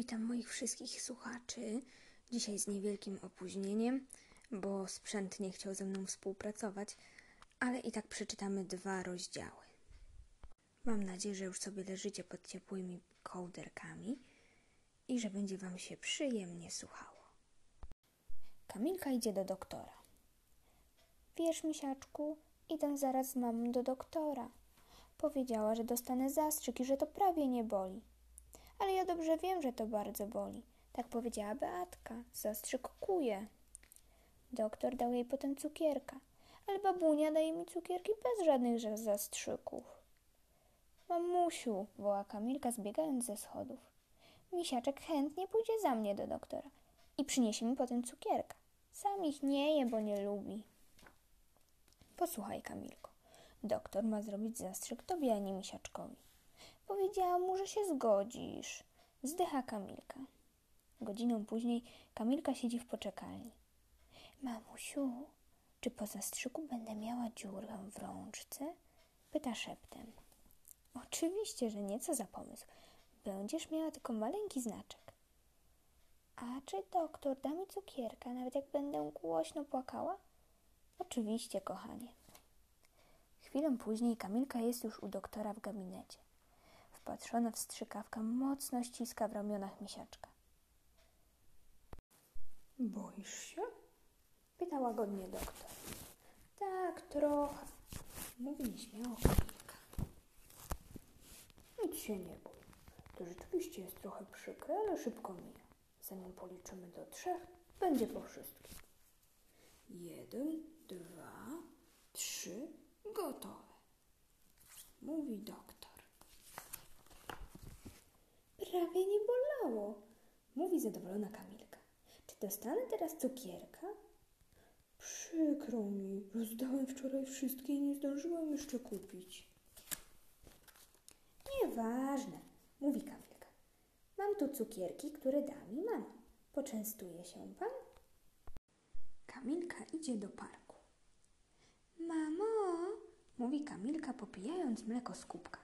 Witam moich wszystkich słuchaczy. Dzisiaj z niewielkim opóźnieniem, bo sprzęt nie chciał ze mną współpracować, ale i tak przeczytamy dwa rozdziały. Mam nadzieję, że już sobie leżycie pod ciepłymi kołderkami i że będzie Wam się przyjemnie słuchało. Kamilka idzie do doktora. Wiesz, misiaczku, idę zaraz z mamą do doktora. Powiedziała, że dostanę zastrzyk i że to prawie nie boli. Ale ja dobrze wiem, że to bardzo boli. Tak powiedziała Beatka. Zastrzyk kuje. Doktor dał jej potem cukierka, ale babunia daje mi cukierki bez żadnych zastrzyków. Mamusiu, woła Kamilka zbiegając ze schodów. Misiaczek chętnie pójdzie za mnie do doktora i przyniesie mi potem cukierka. Sam ich nie je, bo nie lubi. Posłuchaj, Kamilko. Doktor ma zrobić zastrzyk tobie, a nie misiaczkowi. Powiedziałam mu, że się zgodzisz. Zdycha Kamilka. Godziną później Kamilka siedzi w poczekalni. Mamusiu, czy po zastrzyku będę miała dziurę w rączce? Pyta szeptem. Oczywiście, że nie, co za pomysł. Będziesz miała tylko maleńki znaczek. A czy doktor da mi cukierka, nawet jak będę głośno płakała? Oczywiście, kochanie. Chwilę później Kamilka jest już u doktora w gabinecie. Wpatrzona w strzykawkę mocno ściska w ramionach misiaczka. Boisz się? Pyta łagodnie doktor. Tak, trochę. Mówi nieśmiało Kamilka. Nic się nie bój. To rzeczywiście jest trochę przykre, ale szybko mija. Zanim policzymy do trzech, będzie po wszystkim. Jeden, dwa, trzy, gotowe. Mówi doktor. Prawie nie bolało, mówi zadowolona Kamilka. Czy dostanę teraz cukierka? Przykro mi, rozdałem wczoraj wszystkie i nie zdążyłam jeszcze kupić. Nieważne, mówi Kamilka. Mam tu cukierki, które da mi mama. Poczęstuje się pan? Kamilka idzie do parku. Mamo, mówi Kamilka, popijając mleko z kubka.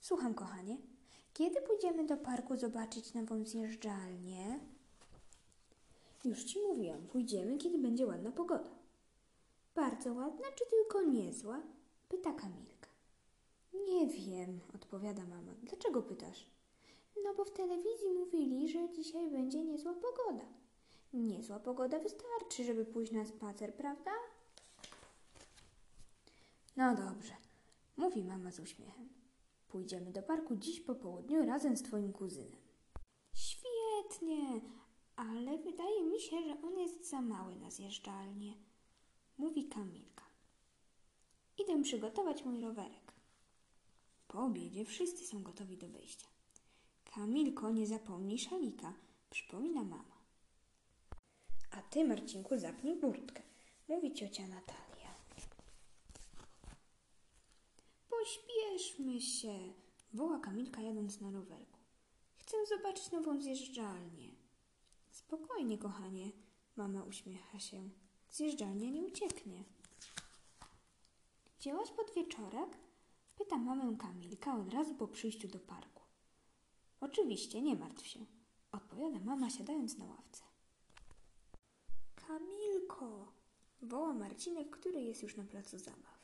Słucham, kochanie. Kiedy pójdziemy do parku zobaczyć nową zjeżdżalnię? Już ci mówiłam, pójdziemy, kiedy będzie ładna pogoda. Bardzo ładna, czy tylko niezła? Pyta Kamilka. Nie wiem, odpowiada mama. Dlaczego pytasz? No bo w telewizji mówili, że dzisiaj będzie niezła pogoda. Niezła pogoda wystarczy, żeby pójść na spacer, prawda? No dobrze, mówi mama z uśmiechem. Pójdziemy do parku dziś po południu razem z twoim kuzynem. Świetnie, ale wydaje mi się, że on jest za mały na zjeżdżalnię, mówi Kamilka. Idę przygotować mój rowerek. Po obiedzie wszyscy są gotowi do wyjścia. Kamilko, nie zapomnij szalika, przypomina mama. A ty, Marcinku, zapnij burtkę, mówi ciocia Natalia. Pośpieszmy się, woła Kamilka jadąc na rowerku. Chcę zobaczyć nową zjeżdżalnię. Spokojnie, kochanie, mama uśmiecha się. Zjeżdżalnia nie ucieknie. Wzięłaś podwieczorek? Pyta mamę Kamilka od razu po przyjściu do parku. Oczywiście, nie martw się, odpowiada mama siadając na ławce. Kamilko, woła Marcinek, który jest już na placu zabaw.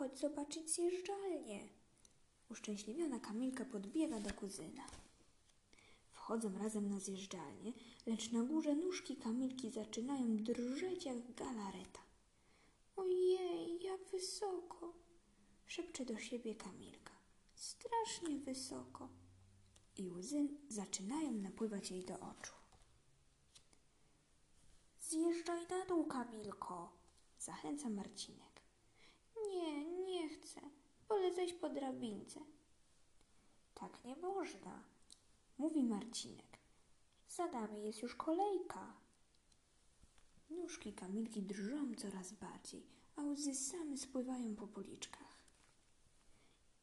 Chodź zobaczyć zjeżdżalnię. Uszczęśliwiona Kamilka podbiega do kuzyna. Wchodzą razem na zjeżdżalnię, lecz na górze nóżki Kamilki zaczynają drżeć jak galareta. Ojej, jak wysoko! Szepcze do siebie Kamilka. Strasznie wysoko. I łzy zaczynają napływać jej do oczu. Zjeżdżaj na dół, Kamilko, zachęca Marcinek. Nie, nie chcę. Wolę zejść po drabince. Tak nie można, mówi Marcinek. Za nami jest już kolejka. Nóżki Kamilki drżą coraz bardziej, a łzy same spływają po policzkach.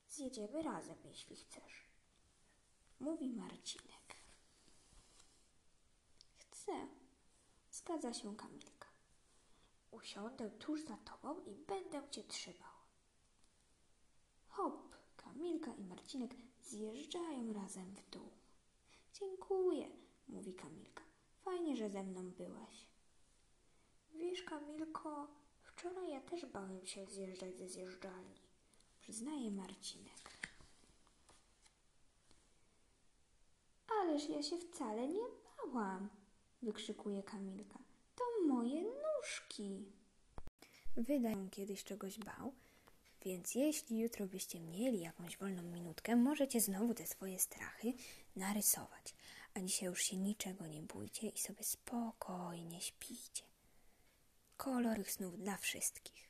Zjedziemy razem, jeśli chcesz, mówi Marcinek. Chcę, zgadza się Kamilka. Usiądę tuż za tobą i będę cię trzymał. Hop, Kamilka i Marcinek zjeżdżają razem w dół. Dziękuję, mówi Kamilka. Fajnie, że ze mną byłaś. Wiesz, Kamilko, wczoraj ja też bałem się zjeżdżać ze zjeżdżalni, przyznaje Marcinek. Ależ ja się wcale nie bałam, wykrzykuje Kamilka. Moje nóżki. Wydają kiedyś czegoś bał, więc jeśli jutro byście mieli jakąś wolną minutkę, możecie znowu te swoje strachy narysować. A dzisiaj już się niczego nie bójcie i sobie spokojnie śpijcie. Kolor snów dla wszystkich.